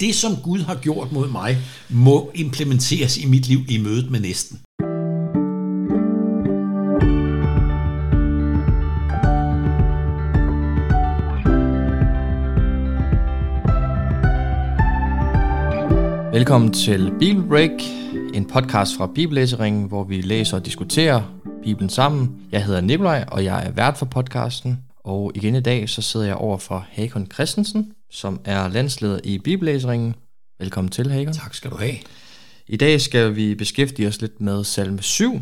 Det, som Gud har gjort mod mig, må implementeres i mit liv i mødet med næsten. Velkommen til Bibelbreak, en podcast fra Bibellæseringen, hvor vi læser og diskuterer Bibelen sammen. Jeg hedder Nikolaj, og jeg er vært for podcasten. Og igen i dag, så sidder jeg over for Hakon Christensen, som er landsleder i Bibellæseringen. Velkommen til, Hakon. Tak skal du have. I dag skal vi beskæftige os lidt med salme 7.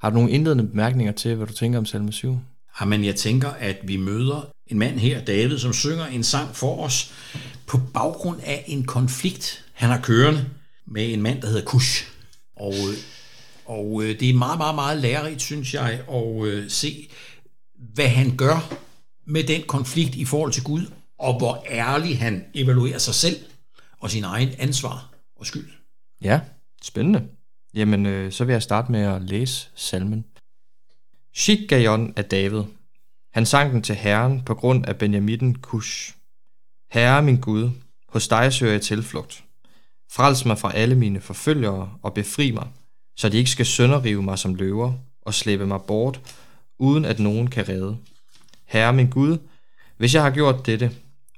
Har du nogle indledende bemærkninger til, hvad du tænker om salme 7? Jamen, jeg tænker, at vi møder en mand her, David, som synger en sang for os på baggrund af en konflikt, han har kørende med en mand, der hedder Kush. Og, og øh, det er meget, meget, meget lærerigt, synes jeg, at øh, se, hvad han gør med den konflikt i forhold til Gud, og hvor ærlig han evaluerer sig selv og sin egen ansvar og skyld. Ja, spændende. Jamen, øh, så vil jeg starte med at læse salmen. Shikgayon af David. Han sang den til Herren på grund af Benjamitten Kush. Herre min Gud, hos dig søger jeg tilflugt. Frels mig fra alle mine forfølgere og befri mig, så de ikke skal sønderrive mig som løver og slæbe mig bort, uden at nogen kan redde. Herre min Gud, hvis jeg har gjort dette,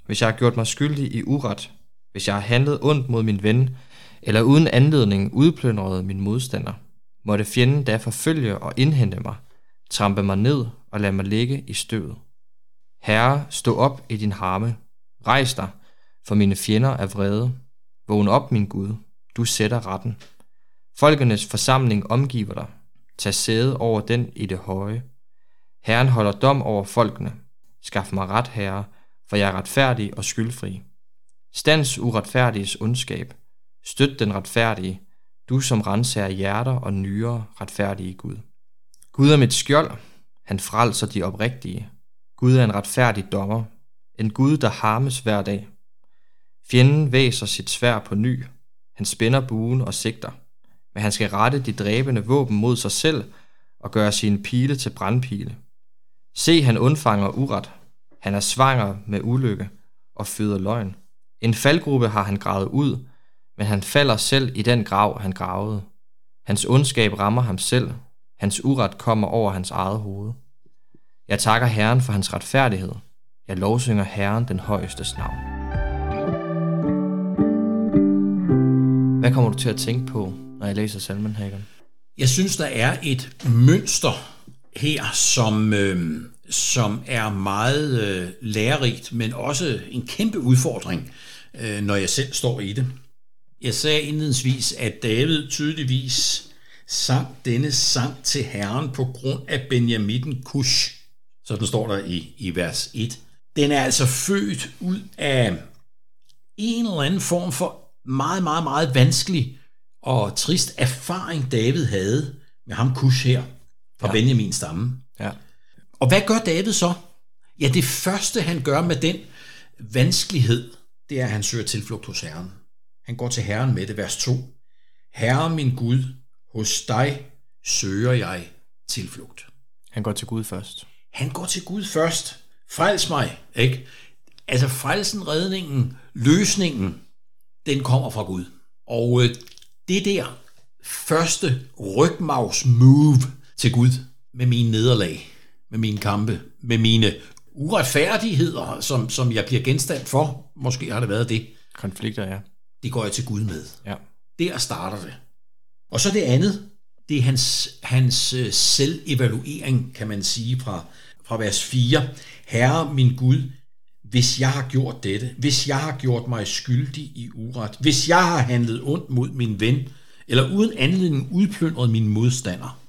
hvis jeg har gjort mig skyldig i uret, hvis jeg har handlet ondt mod min ven, eller uden anledning udplyndret min modstander, måtte fjenden da forfølge og indhente mig, trampe mig ned og lade mig ligge i støvet. Herre, stå op i din harme. Rejs dig, for mine fjender er vrede. Vågn op, min Gud. Du sætter retten. Folkenes forsamling omgiver dig. Tag sæde over den i det høje. Herren holder dom over folkene. Skaf mig ret, herre, for jeg er retfærdig og skyldfri. Stands uretfærdiges ondskab. Støt den retfærdige, du som renser hjerter og nyere retfærdige Gud. Gud er mit skjold, han frelser de oprigtige. Gud er en retfærdig dommer, en Gud, der harmes hver dag. Fjenden væser sit svær på ny, han spænder buen og sigter, men han skal rette de dræbende våben mod sig selv og gøre sine pile til brandpile. Se, han undfanger uret, han er svanger med ulykke og føder løgn. En faldgruppe har han gravet ud, men han falder selv i den grav, han gravede. Hans ondskab rammer ham selv, hans uret kommer over hans eget hoved. Jeg takker Herren for hans retfærdighed. Jeg lovsynger Herren den højeste navn. Hvad kommer du til at tænke på, når jeg læser salmen, Hagen? Jeg synes, der er et mønster her, som, øh, som er meget øh, lærerigt, men også en kæmpe udfordring, øh, når jeg selv står i det. Jeg sagde indledningsvis, at David tydeligvis sang denne sang til Herren på grund af Benjamin Kush. Sådan står der i, i vers 1. Den er altså født ud af en eller anden form for meget, meget, meget vanskelig og trist erfaring, David havde med ham Kush her fra ja. Benjamins stamme. Ja. Og hvad gør David så? Ja, det første han gør med den vanskelighed, det er, at han søger tilflugt hos Herren. Han går til Herren med det, vers 2. Herre min Gud, hos dig søger jeg tilflugt. Han går til Gud først. Han går til Gud først. Frels mig, ikke? Altså frelsen, redningen, løsningen, den kommer fra Gud. Og øh, det der første rygmavs move til Gud med mine nederlag, med mine kampe, med mine uretfærdigheder, som, som jeg bliver genstand for, måske har det været det. Konflikter, ja. Det går jeg til Gud med. Ja. Der starter det. Og så det andet, det er hans, hans øh, selvevaluering, kan man sige, fra, fra vers 4. Herre min Gud, hvis jeg har gjort dette, hvis jeg har gjort mig skyldig i uret, hvis jeg har handlet ondt mod min ven, eller uden anledning udplyndret min modstander.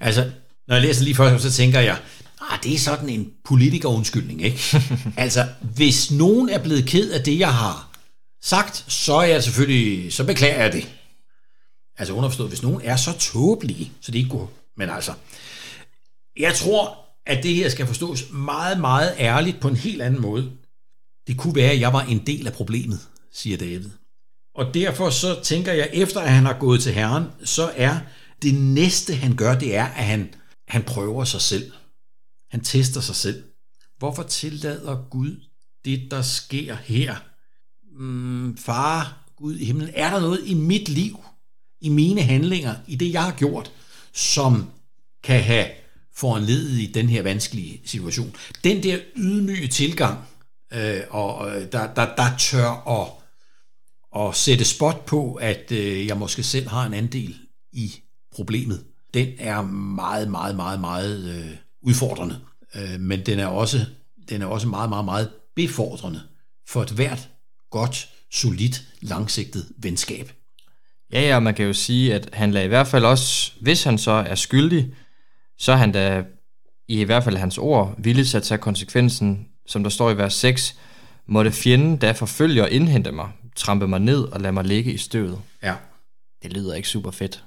Altså, når jeg læser lige først, så tænker jeg, ah, det er sådan en politikerundskyldning, ikke? altså, hvis nogen er blevet ked af det, jeg har sagt, så er jeg selvfølgelig, så beklager jeg det. Altså underforstået, hvis nogen er så tåbelige, så de ikke går. Men altså, jeg tror, at det her skal forstås meget, meget ærligt på en helt anden måde. Det kunne være, at jeg var en del af problemet, siger David. Og derfor så tænker jeg, efter at han har gået til Herren, så er det næste, han gør, det er, at han, han prøver sig selv. Han tester sig selv. Hvorfor tillader Gud det, der sker her? mm, far, Gud i himlen, er der noget i mit liv, i mine handlinger, i det jeg har gjort, som kan have foranledet i den her vanskelige situation. Den der ydmyge tilgang, øh, og øh, der, der, der tør at, at sætte spot på, at øh, jeg måske selv har en andel i problemet, den er meget, meget, meget, meget øh, udfordrende. Øh, men den er, også, den er også meget, meget, meget befordrende for et hvert godt, solidt, langsigtet venskab. Ja, ja, man kan jo sige, at han lader i hvert fald også, hvis han så er skyldig, så er han da i hvert fald hans ord villig til at tage konsekvensen, som der står i vers 6, måtte fjenden da forfølge og indhente mig, trampe mig ned og lade mig ligge i støvet. Ja. Det lyder ikke super fedt.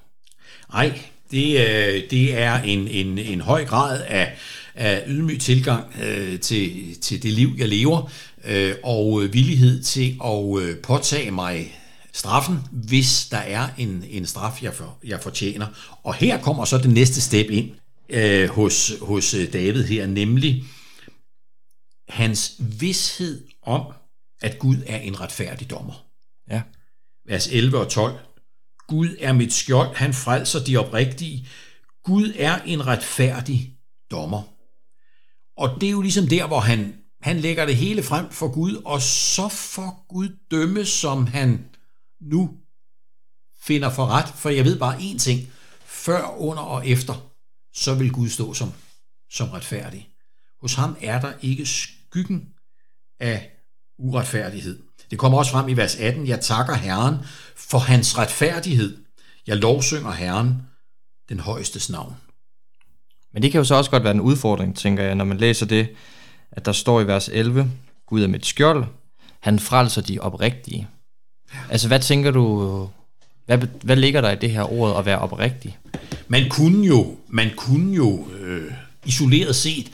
Nej, det, øh, det er en, en, en høj grad af, af ydmyg tilgang øh, til, til det liv, jeg lever, øh, og villighed til at øh, påtage mig straffen, hvis der er en, en straf, jeg, for, jeg fortjener. Og her kommer så det næste step ind øh, hos, hos øh, David her, nemlig hans vidshed om, at Gud er en retfærdig dommer. Ja. Vers 11 og 12. Gud er mit skjold, han frelser de oprigtige. Gud er en retfærdig dommer. Og det er jo ligesom der, hvor han, han lægger det hele frem for Gud, og så får Gud dømme, som han nu finder for ret. For jeg ved bare én ting. Før, under og efter, så vil Gud stå som, som retfærdig. Hos ham er der ikke skyggen af uretfærdighed. Det kommer også frem i vers 18. Jeg takker Herren for hans retfærdighed. Jeg lovsynger Herren, den højeste navn. Men det kan jo så også godt være en udfordring, tænker jeg, når man læser det, at der står i vers 11, Gud er mit skjold, han frelser de oprigtige. Altså, hvad tænker du, hvad, hvad ligger der i det her ord at være oprigtig? Man kunne jo, man kunne jo øh, isoleret set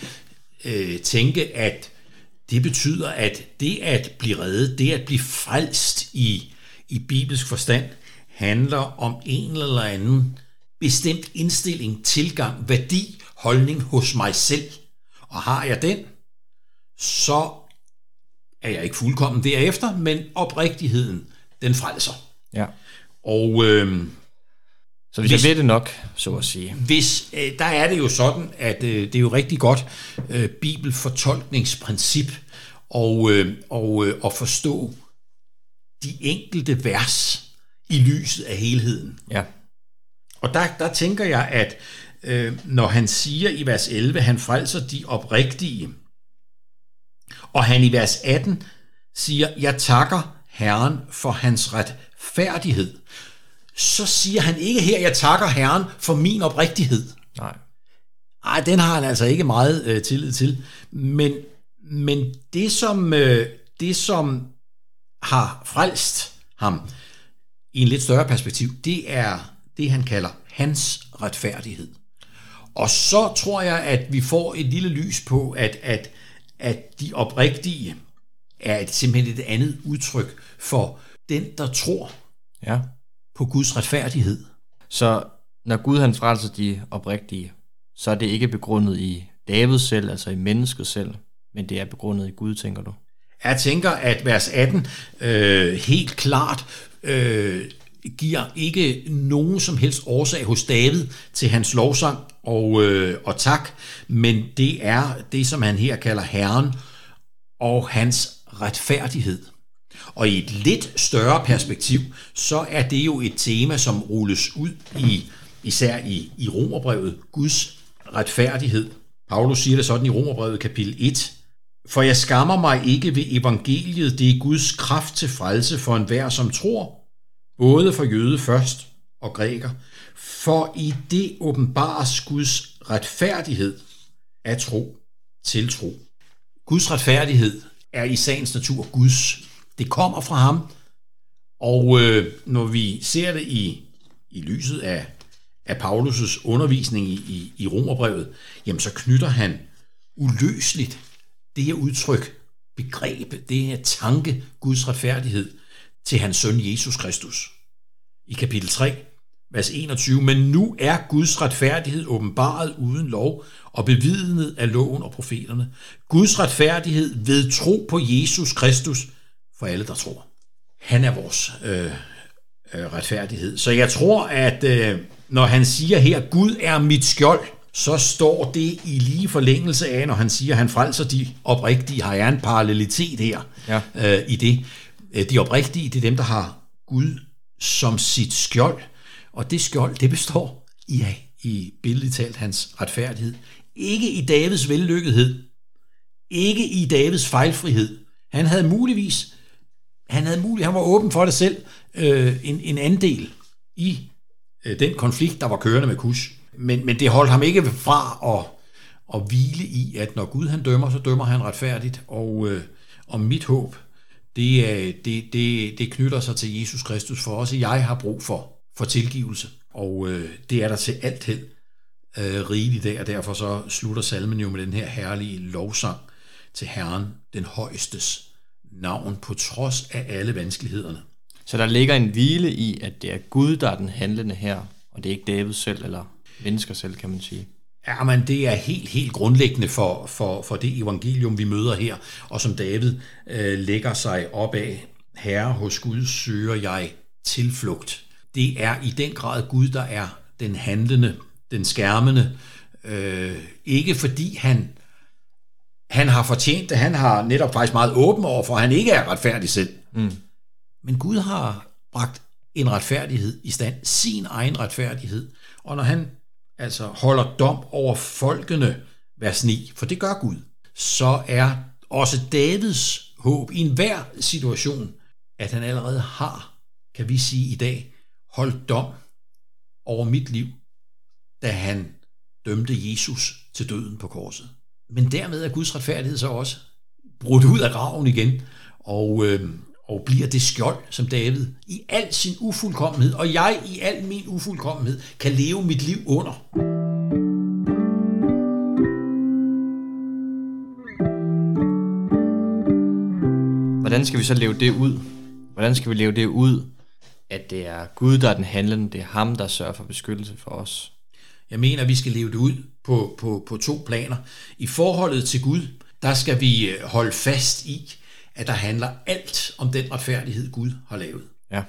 øh, tænke, at det betyder, at det at blive reddet, det at blive frelst i, i bibelsk forstand, handler om en eller anden bestemt indstilling, tilgang, værdi, holdning hos mig selv. Og har jeg den, så er jeg ikke fuldkommen derefter, men oprigtigheden, den frelser. Ja. Og øh, så hvis, hvis jeg ved det nok, så at sige. Hvis, øh, der er det jo sådan, at øh, det er jo rigtig godt øh, bibelfortolkningsprincip og, øh, og, øh, at forstå de enkelte vers i lyset af helheden. Ja. Og der, der tænker jeg, at øh, når han siger i vers 11, han frelser de oprigtige, og han i vers 18 siger, jeg takker Herren for hans retfærdighed, så siger han ikke her, jeg takker Herren for min oprigtighed. Nej. Nej, den har han altså ikke meget øh, tillid til. Men, men det, som, øh, det, som har frelst ham i en lidt større perspektiv, det er det, han kalder hans retfærdighed. Og så tror jeg, at vi får et lille lys på, at, at, at de oprigtige er et, simpelthen et andet udtryk for den, der tror. Ja på Guds retfærdighed. Så når Gud han frelser de oprigtige, så er det ikke begrundet i David selv, altså i mennesket selv, men det er begrundet i Gud, tænker du? Jeg tænker, at vers 18 øh, helt klart øh, giver ikke nogen som helst årsag hos David til hans lovsang og, øh, og tak, men det er det, som han her kalder Herren og hans retfærdighed. Og i et lidt større perspektiv, så er det jo et tema, som rulles ud i især i, i Romerbrevet, Guds retfærdighed. Paulus siger det sådan i Romerbrevet kapitel 1. For jeg skammer mig ikke ved evangeliet, det er Guds kraft til frelse for enhver, som tror, både for jøde først og græker. For i det åbenbares Guds retfærdighed af tro til tro. Guds retfærdighed er i sagens natur Guds det kommer fra ham, og øh, når vi ser det i, i lyset af, af Paulus' undervisning i, i, i Romerbrevet, jamen så knytter han uløseligt det her udtryk, begreb, det her tanke, Guds retfærdighed, til hans søn Jesus Kristus. I kapitel 3, vers 21, men nu er Guds retfærdighed åbenbaret uden lov og bevidnet af loven og profeterne. Guds retfærdighed ved tro på Jesus Kristus for alle, der tror. han er vores øh, øh, retfærdighed. Så jeg tror, at øh, når han siger her, Gud er mit skjold, så står det i lige forlængelse af, når han siger, at han frelser de oprigtige, har jeg en parallelitet her ja. øh, i det. Øh, de oprigtige, det er dem, der har Gud som sit skjold, og det skjold, det består i, i billedligt talt hans retfærdighed. Ikke i Davids vellykkethed, ikke i Davids fejlfrihed. Han havde muligvis, han havde mulig, han var åben for det selv, øh, en, en andel i øh, den konflikt, der var kørende med Kush. Men, men det holdt ham ikke fra at, at hvile i, at når Gud han dømmer, så dømmer han retfærdigt. Og, øh, og mit håb, det, er, det, det, det knytter sig til Jesus Kristus, for også jeg har brug for, for tilgivelse. Og øh, det er der til alt held øh, rigeligt dag, og derfor så slutter salmen jo med den her herlige lovsang til Herren, den højestes navn, på trods af alle vanskelighederne. Så der ligger en hvile i, at det er Gud, der er den handlende her, og det er ikke David selv, eller mennesker selv, kan man sige. Ja, men det er helt, helt grundlæggende for, for, for det evangelium, vi møder her, og som David øh, lægger sig op af. Herre, hos Gud søger jeg tilflugt. Det er i den grad Gud, der er den handlende, den skærmende. Øh, ikke fordi han, han har fortjent det, han har netop faktisk meget åben over for, at han ikke er retfærdig selv. Mm. Men Gud har bragt en retfærdighed i stand, sin egen retfærdighed. Og når han altså holder dom over folkene, vers 9, for det gør Gud, så er også Davids håb i enhver situation, at han allerede har, kan vi sige i dag, holdt dom over mit liv, da han dømte Jesus til døden på korset. Men dermed er Guds retfærdighed så også brudt ud af graven igen, og, øh, og bliver det skjold, som David i al sin ufuldkommenhed, og jeg i al min ufuldkommenhed, kan leve mit liv under. Hvordan skal vi så leve det ud? Hvordan skal vi leve det ud, at det er Gud, der er den handlende, det er ham, der sørger for beskyttelse for os? Jeg mener, at vi skal leve det ud på, på, på to planer. I forholdet til Gud, der skal vi øh, holde fast i, at der handler alt om den retfærdighed, Gud har lavet. Ja.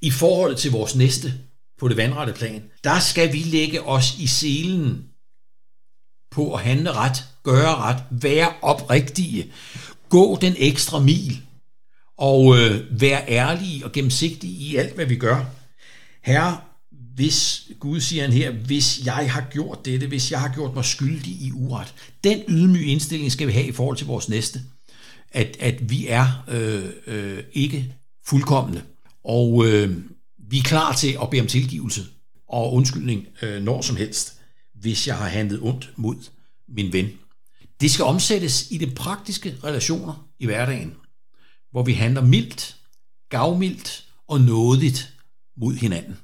I forholdet til vores næste, på det vandrette plan, der skal vi lægge os i selen på at handle ret, gøre ret, være oprigtige, gå den ekstra mil, og øh, være ærlige og gennemsigtige i alt, hvad vi gør. Herre, hvis, Gud siger han her, hvis jeg har gjort dette, hvis jeg har gjort mig skyldig i uret. Den ydmyge indstilling skal vi have i forhold til vores næste. At, at vi er øh, øh, ikke fuldkommende. Og øh, vi er klar til at bede om tilgivelse og undskyldning øh, når som helst, hvis jeg har handlet ondt mod min ven. Det skal omsættes i de praktiske relationer i hverdagen, hvor vi handler mildt, gavmildt og nådigt mod hinanden.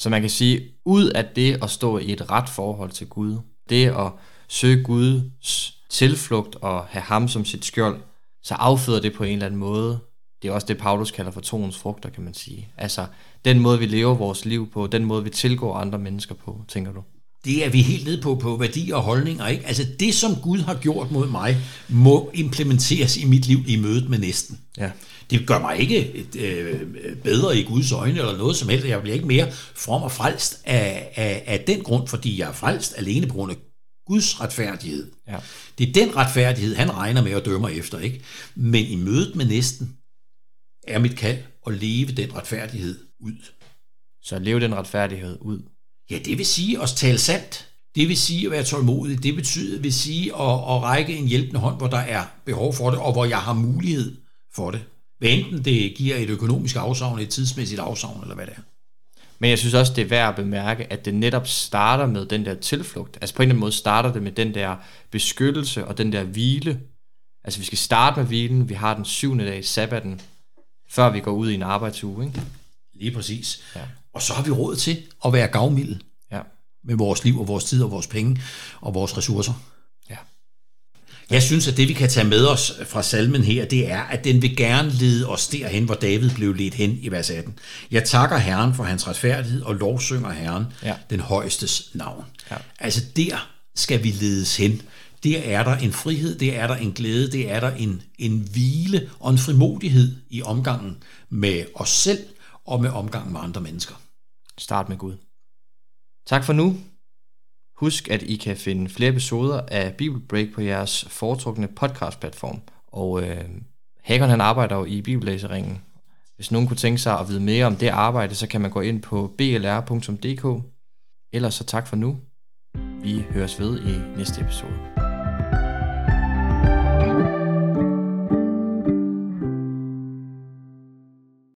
Så man kan sige, ud af det at stå i et ret forhold til Gud, det at søge Guds tilflugt og have ham som sit skjold, så afføder det på en eller anden måde. Det er også det, Paulus kalder for troens frugter, kan man sige. Altså, den måde, vi lever vores liv på, den måde, vi tilgår andre mennesker på, tænker du? Det er vi helt nede på, på værdier og holdninger. Ikke? Altså, det, som Gud har gjort mod mig, må implementeres i mit liv i mødet med næsten. Ja. Det gør mig ikke et, øh, bedre i Guds øjne eller noget som helst. Jeg bliver ikke mere from og frelst af, af, af den grund, fordi jeg er frelst alene på grund af Guds retfærdighed. Ja. Det er den retfærdighed, han regner med at dømme efter. ikke. Men i mødet med næsten er mit kald at leve den retfærdighed ud. Så leve den retfærdighed ud? Ja, det vil sige at tale sandt. Det vil sige at være tålmodig. Det betyder, vil sige at, at række en hjælpende hånd, hvor der er behov for det, og hvor jeg har mulighed for det. Hvad enten det giver et økonomisk afsavn, et tidsmæssigt afsavn, eller hvad det er. Men jeg synes også, det er værd at bemærke, at det netop starter med den der tilflugt. Altså på en eller anden måde starter det med den der beskyttelse og den der hvile. Altså vi skal starte med hvilen. Vi har den syvende dag, sabbaten, før vi går ud i en arbejdsuge. Ikke? Lige præcis. Ja. Og så har vi råd til at være gavmilde ja. med vores liv og vores tid og vores penge og vores ressourcer. Jeg synes, at det vi kan tage med os fra salmen her, det er, at den vil gerne lede os derhen, hvor David blev ledt hen i vers 18. Jeg takker Herren for hans retfærdighed og lovsynger Herren, ja. den højestes navn. Ja. Altså der skal vi ledes hen der er der en frihed, der er der en glæde, der er der en, en hvile og en frimodighed i omgangen med os selv og med omgangen med andre mennesker. Start med Gud. Tak for nu. Husk, at I kan finde flere episoder af Bibelbreak på jeres foretrukne podcastplatform. Og øh, Hakon han arbejder jo i Bibellæseringen. Hvis nogen kunne tænke sig at vide mere om det arbejde, så kan man gå ind på blr.dk. Ellers så tak for nu. Vi høres ved i næste episode.